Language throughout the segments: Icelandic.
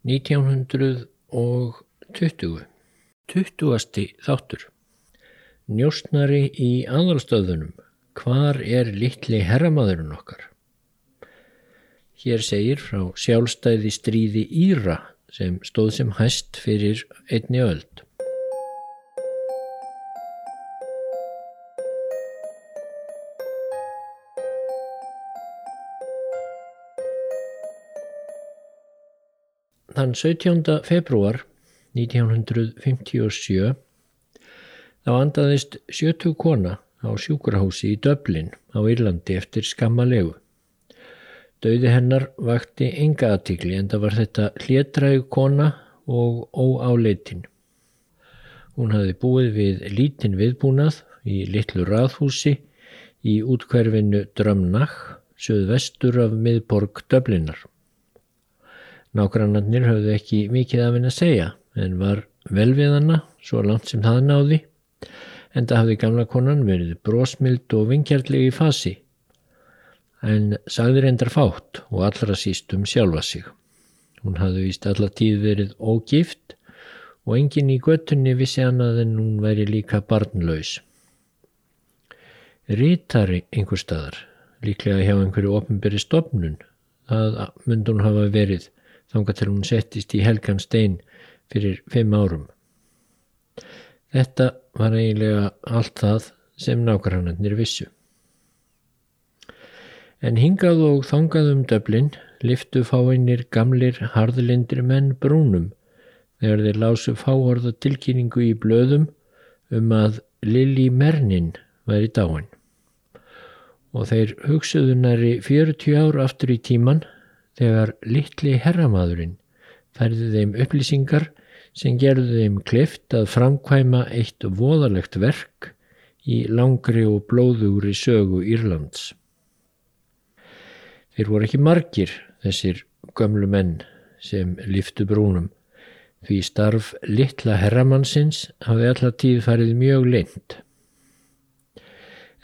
1920 20. þáttur Njóstnari í aðalstöðunum Hvar er litli herramaðurinn okkar? Hér segir frá sjálfstæði stríði Íra sem stóð sem hæst fyrir einni öld. Þann 17. februar 1957 þá andaðist sjötug kona á sjúkrahúsi í Döblin á Írlandi eftir skammalegu. Dauði hennar vakti enga aðtikli en það var þetta hlétræg kona og óáleitin. Hún hafði búið við lítinn viðbúnað í litlu raðhúsi í útkverfinu Drömnach, söð vestur af miðborg Döblinar. Nágrannarnir höfðu ekki mikið af henn að segja en var vel við hana svo langt sem það náði en það hafði gamla konan verið brósmild og vingjarlegi í fasi en sagði reyndar fátt og allra síst um sjálfa sig. Hún hafði vist alla tíð verið ógift og engin í göttunni vissi annað en hún væri líka barnlaus. Rítari einhver staðar, líklega hjá einhverju ofnberi stopnun, það myndi hún hafa verið þánga til hún settist í helgan stein fyrir fimm árum. Þetta var eiginlega allt það sem nákvæmannir vissu. En hingað og þangað um döblin liftu fáinnir gamlir harðlindri menn brúnum þegar þeir lásu fáhorða tilkynningu í blöðum um að Lili Mernin væri dáin. Og þeir hugsuðunari 40 ár aftur í tíman þegar litli herramadurinn færði þeim upplýsingar sem gerði þeim klift að framkvæma eitt voðalegt verk í langri og blóðugri sögu Írlands. Þeir voru ekki margir þessir gömlu menn sem liftu brúnum því starf litla herramannsins hafði alla tíð farið mjög leint.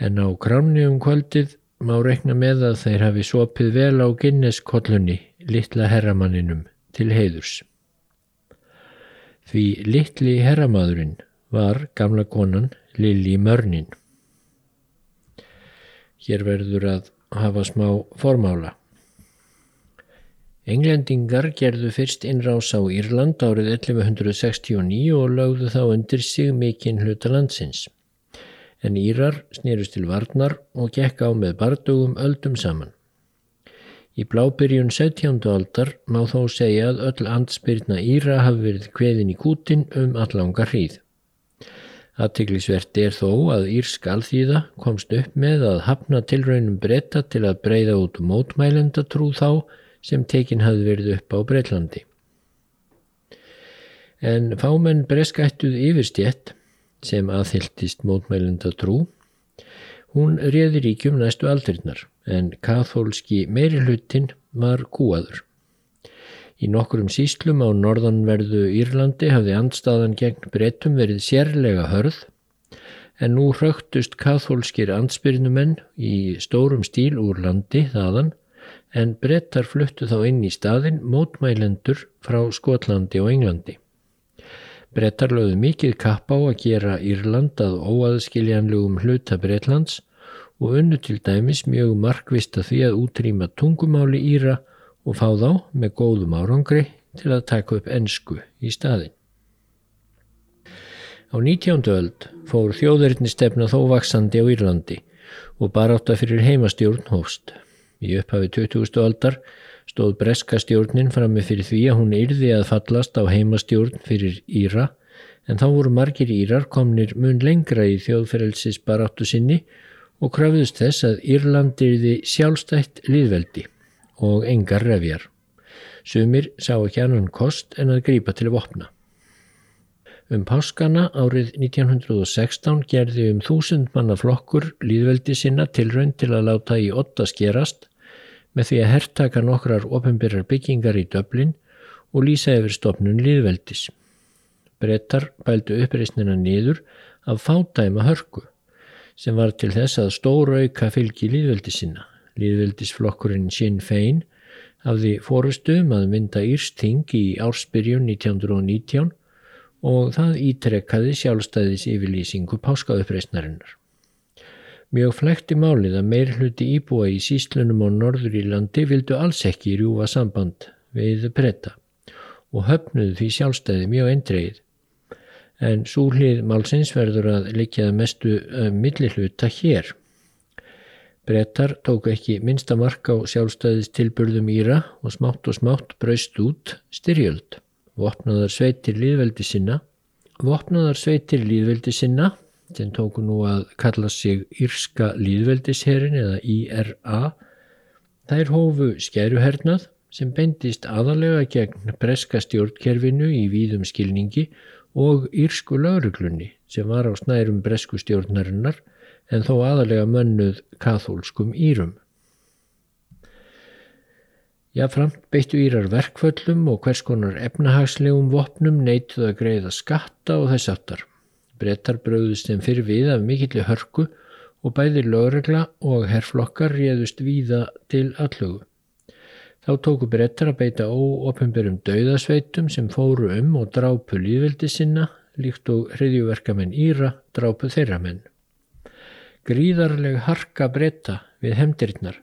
En á kráni um kvöldið má rekna með að þeir hafi sopið vel á Guinness-kollunni litla herramanninum til heiðurs. Því litli herramadurinn var gamla konan Lili Mörnin. Hér verður að hafa smá formála. Englendingar gerðu fyrst innrás á Írland árið 1169 og lögðu þá undir sig mikinn hluta landsins en Írar snýrust til varnar og gekk á með bardugum öldum saman. Í blábyrjun 17. aldar má þó segja að öll andspyrna Íra hafi verið kveðin í kútin um allanga hríð. Aðtiklisvert er þó að Írsk alþýða komst upp með að hafna tilraunum breyta til að breyða út mótmælendatrú þá sem tekin hafði verið upp á Breitlandi. En fámenn breskættuð yfirstjett sem aðhyldist mótmælenda trú. Hún réði ríkjum næstu aldrinnar en kathólski meiri hlutin var kúaður. Í nokkurum síslum á norðanverðu Írlandi hafði andstaðan gegn brettum verið sérlega hörð en nú hrögtust kathólskir ansbyrnumenn í stórum stíl úr landi þaðan en brettar fluttu þá inn í staðin mótmælendur frá Skotlandi og Englandi. Brettar lögðu mikið kapp á að gera Írland að óaðskiljanlegum hluta Bretlands og unnu til dæmis mjög markvist að því að útrýma tungumáli Íra og fá þá með góðum árangri til að taka upp ennsku í staðin. Á 19. öld fór þjóðverðni stefna þó vaksandi á Írlandi og baráta fyrir heimastjórn hófst. Í upphafi 20. öldar stóð breska stjórnin frammi fyrir því að hún yrði að fallast á heimastjórn fyrir Íra en þá voru margir Írar komnir mun lengra í þjóðferelsis baráttu sinni og krafðust þess að Írland yrði sjálfstætt liðveldi og engar refjar. Sumir sá ekki annan kost en að grípa til að vopna. Um páskana árið 1916 gerði um þúsund manna flokkur líðveldi sinna tilraun til að láta í otta skerast með því að herrtaka nokkrar ofinbyrjar byggingar í döblin og lýsa yfir stopnun liðveldis. Brettar bældu uppreysnina niður af fádæma hörku sem var til þess að stóra auka fylgi liðveldi sinna. Liðveldisflokkurinn Sinn Fein hafði fórustum að mynda Írsting í ársbyrjun 1919 og það ítrekkaði sjálfstæðis yfirlýsingu páskauppreysnarinnar. Mjög flekti málið að meir hluti íbúa í síslunum á Norður Írlandi vildu alls ekki rjúfa samband við breyta og höfnuðu því sjálfstæði mjög eindreið. En súlið málsins verður að likjaða mestu uh, millihluta hér. Brettar tóku ekki minsta mark á sjálfstæðis tilburðum Íra og smátt og smátt braust út styrjöld. Vopnaðar sveitir líðveldi sinna Vopnaðar sveitir líðveldi sinna sem tóku nú að kalla sig Írska líðveldisherin eða IRA þær hófu skæruhernað sem bendist aðalega gegn breska stjórnkerfinu í víðum skilningi og Írsku lauruglunni sem var á snærum bresku stjórnarinnar en þó aðalega mönnuð kathólskum Írum. Jáframt beittu Írar verkföllum og hvers konar efnahagslegum vopnum neituð að greiða skatta og þess aftar. Brettar bröðust þeim fyrir við af mikilli hörku og bæði lögregla og herrflokkar réðust víða til allugu. Þá tóku brettar að beita óopimberum dauðasveitum sem fóru um og drápu líðveldi sinna líkt og hriðjuverkamenn Íra drápu þeirra menn. Gríðarleg harka bretta við hemdirinnar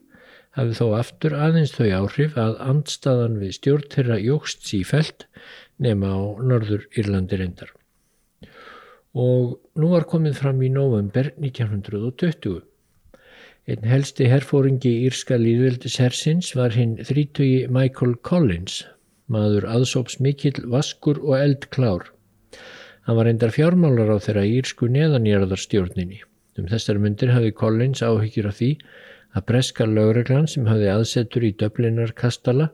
hafi þó aftur aðeins þau áhrif að andstaðan við stjórnterra jógst sífælt nema á Norður Írlandi reyndar. Og nú var komið fram í november 1920. Einn helsti herfóringi írska líðveldishersins var hinn þrítögi Michael Collins, maður aðsóps mikill vaskur og eldklár. Hann var reyndar fjármálar á þeirra írsku neðanjörðarstjórninni. Um þessar myndir hafi Collins áhyggjur af því að breska lögreglan sem hafði aðsetur í Döblinar kastala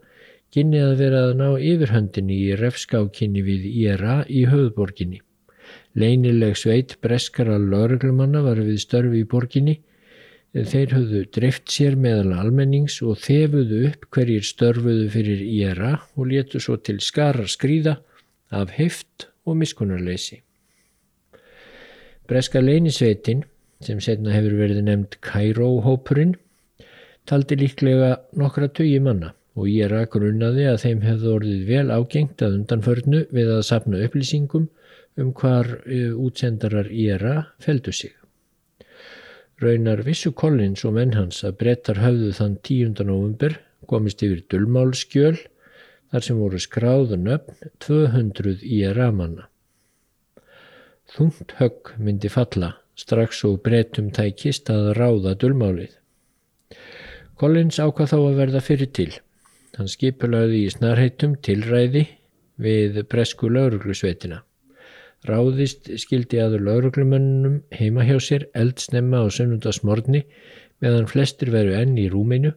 kynni að vera að ná yfirhöndinni í refskákinni við IRA í höfðborginni. Leinileg sveit breskara lögreglumanna var við störfi í borginni. Þeir höfðu drift sér meðal almennings og þefuðu upp hverjir störfuðu fyrir IRA og letu svo til skara skrýða af heift og miskunarleysi. Breska leinisveitin, sem setna hefur verið nefnd Cairo-hópurinn, taldi líklega nokkra tögi manna og ég rak runnaði að þeim hefði orðið vel ágengt að undanförnu við að sapna upplýsingum um hvar uh, útsendarar IRA feldu sig. Raunar vissu Collins og menn hans að brettar höfðu þann 10. november komist yfir dullmálskjöl þar sem voru skráðun öfn 200 IRA manna. Þungt högg myndi falla strax og brettum tækist að ráða dullmálið. Collins ákvað þá að verða fyrir til. Hann skipulaði í snarheitum tilræði við bresku lauruglusveitina. Ráðist skildi aður lauruglumönnum heima hjá sér eldsnemma á sunnundasmorni meðan flestir veru enn í rúminu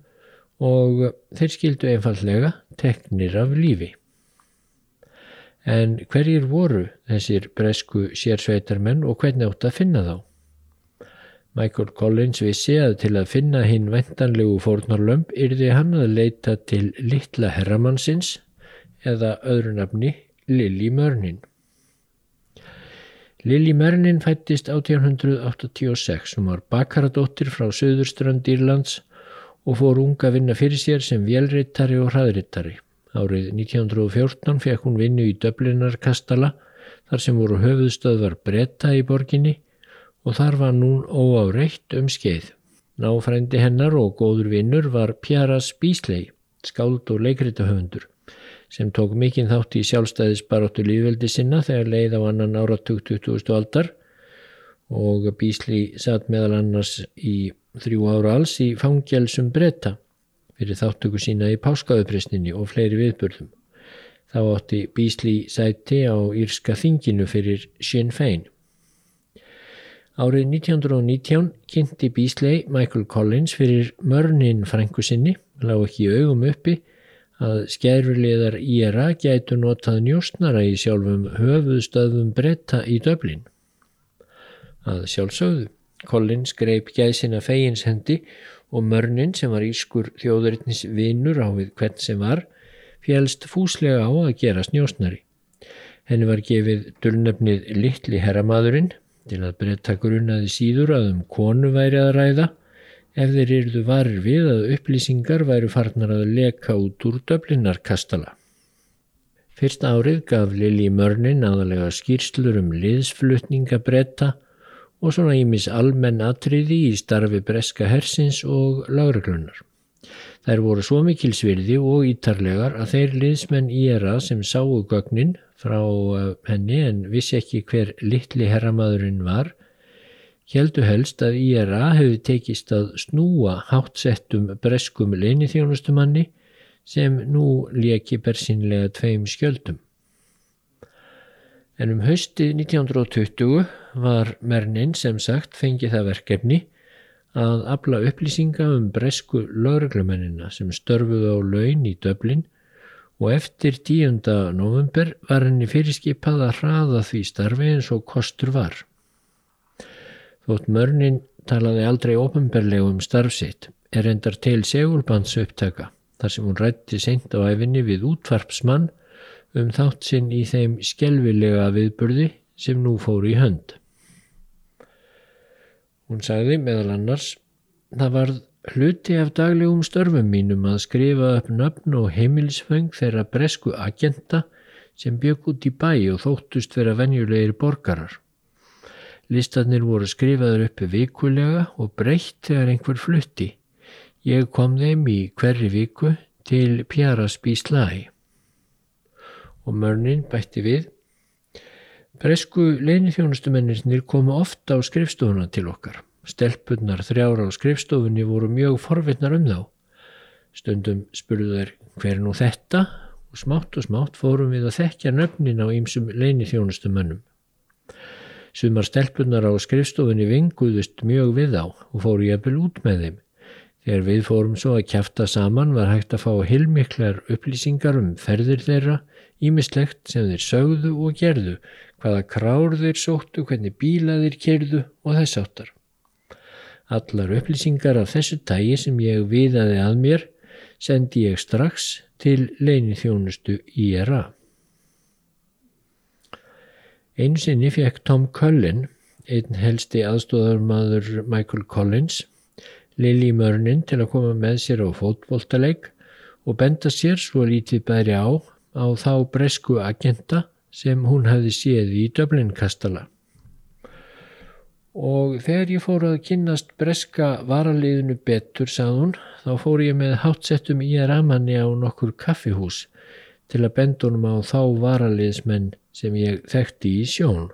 og þeir skildu einfallega teknir af lífi. En hverjir voru þessir bresku sérsveitarmenn og hvernig átt að finna þá? Michael Collins vissi að til að finna hinn vendanlegu fórnarlömp yrði hann að leita til litla herramannsins eða öðru nafni Lili Mörnin. Lili Mörnin fættist 1886 og var bakaradóttir frá Suðurstrand Írlands og fór unga vinna fyrir sér sem vélrittari og hraðrittari. Árið 1914 fekk hún vinnu í Döblinar kastala þar sem voru höfuðstöðvar bretta í borginni og þar var nún óáreitt um skeið. Náfrændi hennar og góður vinnur var Pjaras Bísley, skáld og leikritahöfundur, sem tók mikinn þátt í sjálfstæðisbaróttu líðveldi sinna þegar leið á annan áratug 20. aldar og Bísley satt meðal annars í þrjú ára alls í fangjálsum bretta fyrir þáttöku sína í páskaðupresninni og fleiri viðbörðum. Þá átti Bísley sæti á Írska þinginu fyrir Sinn Fein. Árið 1919 kynnti Beasley Michael Collins fyrir mörnin frængu sinni, lág ekki augum uppi, að skærulegar IRA gætu notað njóstnara í sjálfum höfuðstöðum bretta í döblin. Að sjálfsögðu, Collins greip gæsina fegins hendi og mörnin sem var ískur þjóðurittnis vinnur á við hvern sem var, félst fúslega á að gera snjóstnari. Henni var gefið dulnefnið Littli herramadurinn til að breyta grunnaði síður að um konu væri að ræða ef þeir eruðu varir við að upplýsingar væru farnar að leka út úr döflinarkastala. Fyrst árið gaf Lili Mörnin aðalega skýrslur um liðsflutningabretta og svona ímis almenn atriði í starfi breska hersins og lauruglunar. Þær voru svo mikil svirði og ítarlegar að þeir liðsmenn íra sem sáu gögnin frá eh, henni en vissi ekki hver litli herramadurinn var, heldu helst að íra hefði tekist að snúa hátsettum breskum leinithjónustumanni sem nú leki bersinlega tveim skjöldum. En um haustið 1920 var Mernin sem sagt fengið það verkefni að afla upplýsinga um bresku lögreglumennina sem störfuðu á laun í döblin og eftir 10. november var henni fyrirskipað að hraða því starfi eins og kostur var. Þótt mörnin talaði aldrei ofinberlegu um starfsitt er endar til segulbans upptaka þar sem hún rætti seint á æfinni við útvarpsmann um þátt sinn í þeim skjelvilega viðburði sem nú fóru í hönd. Hún sagði meðal annars, það var hluti af daglegum störfum mínum að skrifa upp nöfn og heimilsfeng þeirra bresku agenda sem bygg út í bæ og þóttust vera venjulegir borgarar. Listarnir voru skrifaður uppi vikulega og breytt þegar einhver flutti. Ég kom þeim í hverri viku til Pjarasby slægi. Og mörnin bætti við Bresku leinithjónustumennir komu ofta á skrifstofuna til okkar. Stelpunnar þrjára á skrifstofunni voru mjög forvittnar um þá. Stundum spurðu þær hver nú þetta og smátt og smátt fórum við að þekkja nöfnin á ýmsum leinithjónustumennum. Sumar stelpunnar á skrifstofunni vinguðust mjög við á og fóru jafnvel út með þeim. Þegar við fórum svo að kæfta saman var hægt að fá hilmiklar upplýsingar um ferðir þeirra, ímislegt sem þeir sögðu og gerðu, hvaða krár þeir sóttu, hvernig bíla þeir kerðu og þess áttar. Allar upplýsingar af þessu tægi sem ég viðaði að mér sendi ég strax til leini þjónustu IRA. Einu sinni fekk Tom Cullen, einn helsti aðstóðarmadur Michael Collins, Lili Mörnin til að koma með sér á fótboltaleik og benda sér svo lítið bæri á á þá bresku agenda sem hún hafði séð í Dublin-kastala. Og þegar ég fór að kynast breska varaliðinu betur, sað hún, þá fór ég með hátsettum í að ramanni á nokkur kaffihús til að bendunum á þá varaliðsmenn sem ég þekkti í sjón.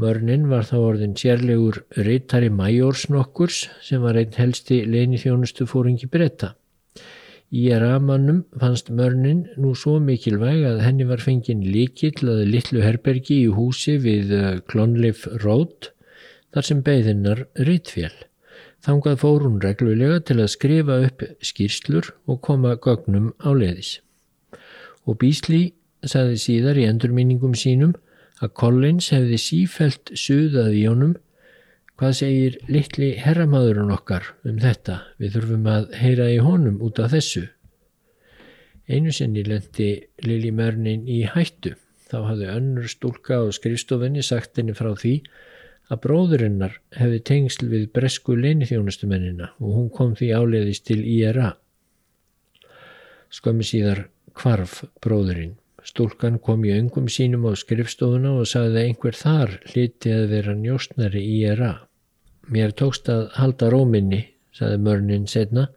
Mörnin var þá orðin sérlegur reytari majórsnokkurs sem var einn helsti leini þjónustu fóringi bretta. Í ramannum fannst mörnin nú svo mikilvæg að henni var fengin líkill að litlu herbergi í húsi við Klonleif eh, Rót þar sem beðinnar reytfél. Þangað fór hún reglulega til að skrifa upp skýrslur og koma gögnum á leðis. Og Bísli saði síðar í endurminningum sínum að Collins hefði sífelt suðað í honum Hvað segir litli herramadurinn okkar um þetta? Við þurfum að heyra í honum út af þessu. Einu sinni lendi Lili Mörnin í hættu. Þá hafði önnur stúlka á skrifstofinni sagt henni frá því að bróðurinnar hefði tengsl við bresku leinithjónustumennina og hún kom því áleiðist til IRA. Skömmi síðar kvarf bróðurinn. Stúlkan kom í öngum sínum á skrifstofuna og sagði að einhver þar hliti að vera njóstnari IRA. Mér tókst að halda róminni, saði mörnin setna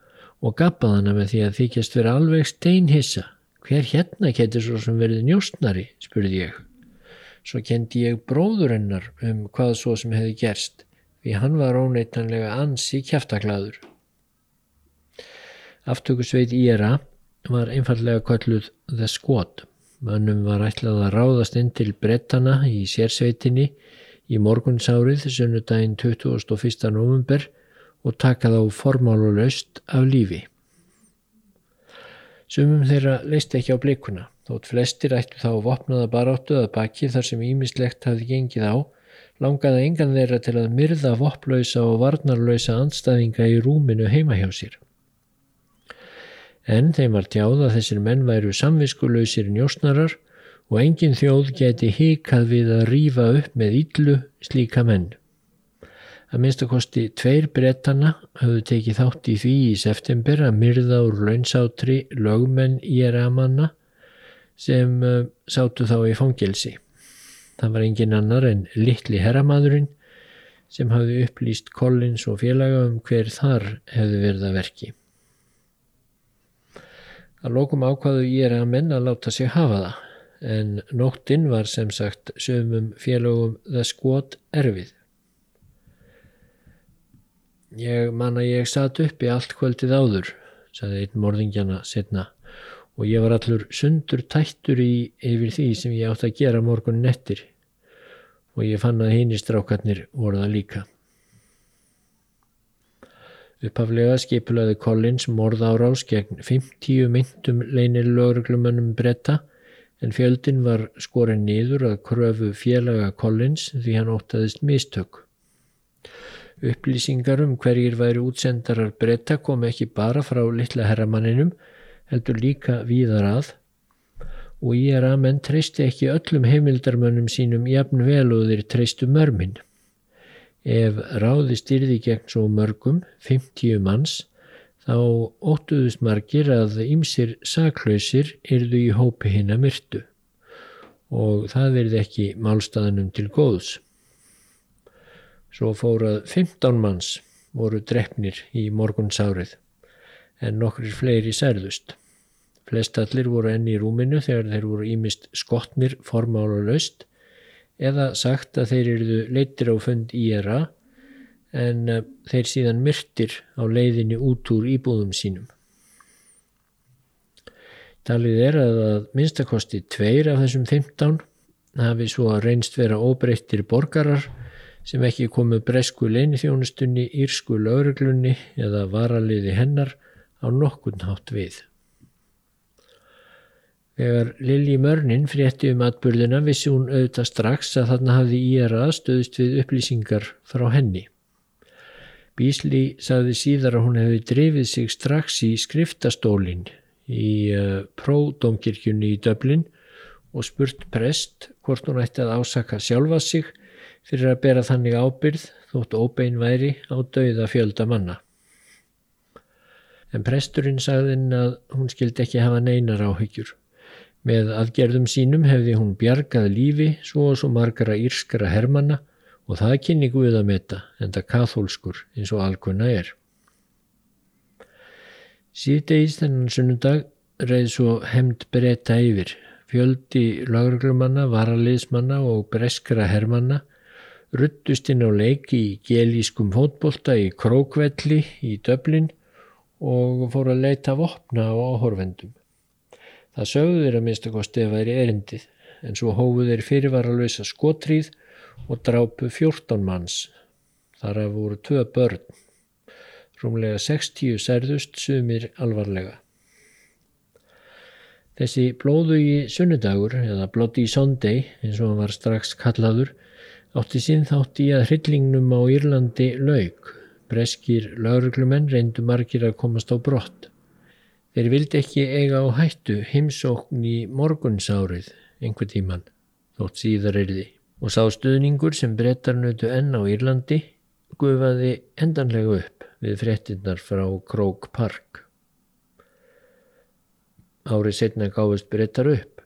og gappaði hana með því að þykjast vera alveg steinhissa. Hver hérna getur svo sem verið njóstnari, spurði ég. Svo kendi ég bróðurinnar um hvað svo sem hefði gerst, því hann var óneitanlega ansi kæftaklaður. Aftökusveit Íra var einfallega kalluð The Squad. Mönnum var ætlað að ráðast inn til brettana í sérsveitinni í morgunsárið sunnudaginn 21. november og taka þá formáluleust af lífi. Sumum þeirra leist ekki á blikuna, þótt flestir ættu þá vopnaða baráttu að baki þar sem ímislegt hafði gengið á, langaði engan þeirra til að myrða vopplausa og varnarlausa anstæðinga í rúminu heima hjá sér. En þeim var tjáð að þessir menn væru samviskuleusir njósnarar og engin þjóð geti hikað við að rýfa upp með yllu slíka menn. Að minnstakosti tveir brettana höfðu tekið þátt í því í september að myrða úr launsátri lögmenn í eramanna sem uh, sátu þá í fangelsi. Það var engin annar en litli herramadurinn sem hafði upplýst Collins og félaga um hver þar hefði verið að verki. Að lókum ákvaðu ég er að menna að láta sig hafa það en nóttinn var sem sagt sömum félögum það skot erfið. Ég man að ég satt upp í allt kvöldið áður, saði einn morðingjana setna og ég var allur sundur tættur í yfir því sem ég átt að gera morgun nettir og ég fann að hinn í strákarnir voru það líka. Upphaflega skipulaði Collins morð árás gegn 50 myndum leinir lögreglumönnum bretta en fjöldin var skorin niður að kröfu félaga Collins því hann óttaðist mistök. Upplýsingar um hverjir væri útsendarar breyta kom ekki bara frá litla herramanninum, heldur líka víðar að og ég er að menn treysti ekki öllum heimildarmönnum sínum jafn vel og þeir treystu mörminn. Ef ráði styrði gegn svo mörgum, 50 manns, þá óttuðust margir að ýmsir saklausir yrðu í hópi hinn að myrtu og það verði ekki málstaðanum til góðs. Svo fórað 15 manns voru drefnir í morgunsárið en nokkur fleiri særðust. Flestallir voru enni í rúminu þegar þeir voru ímist skotnir formála löst eða sagt að þeir eruðu leitir á fund IRA en uh, þeir síðan myrtir á leiðinni út úr íbúðum sínum. Talið er að að minnstakosti tveir af þessum 15 hafi svo að reynst vera óbreyttir borgarar sem ekki komu bresku leinithjónustunni, írsku lauruglunni eða varaliði hennar á nokkurn hátt við. Þegar Lili Mörnin frétti um atbyrðina vissi hún auðvitað strax að þarna hafði íra stöðst við upplýsingar frá henni. Bísli sagði síðar að hún hefði drifið sig strax í skriftastólinn í uh, pródómkirkjunni í Döblin og spurt prest hvort hún ætti að ásaka sjálfa sig fyrir að bera þannig ábyrð þótt óbein væri á dauða fjölda manna. En presturinn sagðinn að hún skildi ekki hafa neinar áhyggjur. Með aðgerðum sínum hefði hún bjargað lífi svo og svo margara írskara hermanna og það kynni Guð að metta en það kathólskur eins og alkunna er. Síðdegis þennan sunnundag reið svo hemd breyta yfir. Fjöldi lagruglumanna, varaliðsmanna og breskra hermanna ruttust inn á leiki í gelískum fótbolta í Krókvelli í Döblin og fóru að leita vopna á áhorfendum. Það sögðu þeir að minnstakosti að væri erindið en svo hófuð þeir fyrirvaralösa skotríð og drápu 14 manns. Þar að voru tvö börn. Rúmlega 60 særðust sumir alvarlega. Þessi blóðugi sunnudagur eða Bloody Sunday eins og hann var strax kallaður átti sinn þátt í að hryllingnum á Írlandi laug. Breskir lauruglumenn reyndu margir að komast á brott. Þeir vildi ekki eiga á hættu heimsókn í morgunsárið einhver tíman þótt síðar er því og sá stuðningur sem brettarnötu enn á Írlandi gufaði endanlega upp við frettinnar frá Krók Park. Árið setna gáðist brettar upp.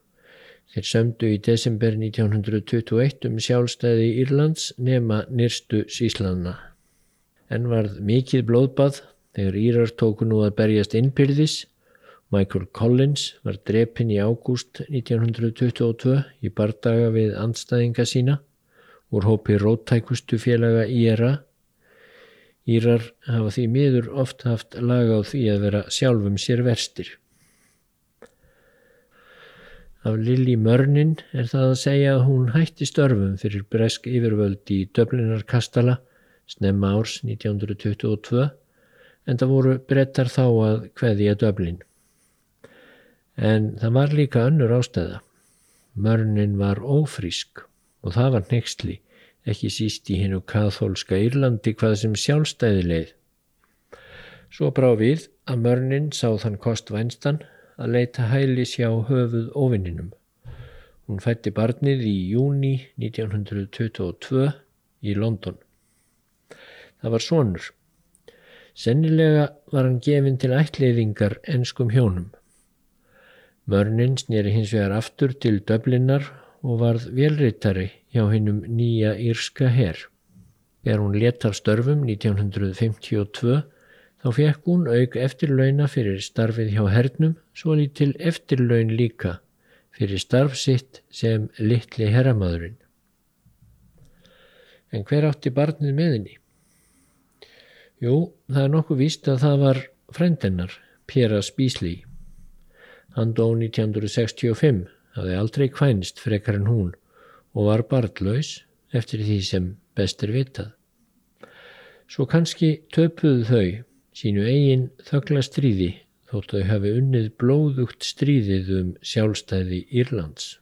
Þeir sömdu í desember 1921 um sjálfstæði Írlands nema nýrstu síslanna. En varð mikið blóðbað þegar Írar tóku nú að berjast innpyrðis Michael Collins var drepinn í ágúst 1922 í bardaga við andstæðinga sína úr hópi róttækustu félaga IRA. Írar hafa því miður oft haft laga á því að vera sjálfum sér verstir. Af Lili Mörnin er það að segja að hún hætti störfum fyrir bresk yfirvöldi í Döblinar kastala snemma árs 1922 en það voru brettar þá að hveðja Döblin. En það var líka önnur ástæða. Mörnin var ófrísk og það var nextli, ekki síst í hennu kathólska Írlandi hvað sem sjálfstæði leið. Svo brá við að mörnin sá þann kostvænstan að leita hælis hjá höfuð ofinninum. Hún fætti barnið í júni 1922 í London. Það var sonur. Sennilega var hann gefin til ætliðingar enskum hjónum. Mörnin snýri hins vegar aftur til döblinar og varð velrittari hjá hinnum nýja írska herr. Þegar hún let af störfum 1952 þá fekk hún auk eftirlauna fyrir starfið hjá hernum svo lítil eftirlaun líka fyrir starf sitt sem litli herramadurinn. En hver átti barnið með henni? Jú, það er nokkuð víst að það var frendennar, Pera Spísli. Hann dó 1965, hafði aldrei kvænst frekar en hún og var barndlaus eftir því sem best er vitað. Svo kannski töpuðu þau sínu eigin þögla stríði þótt þau hafi unnið blóðugt stríðið um sjálfstæði Írlands.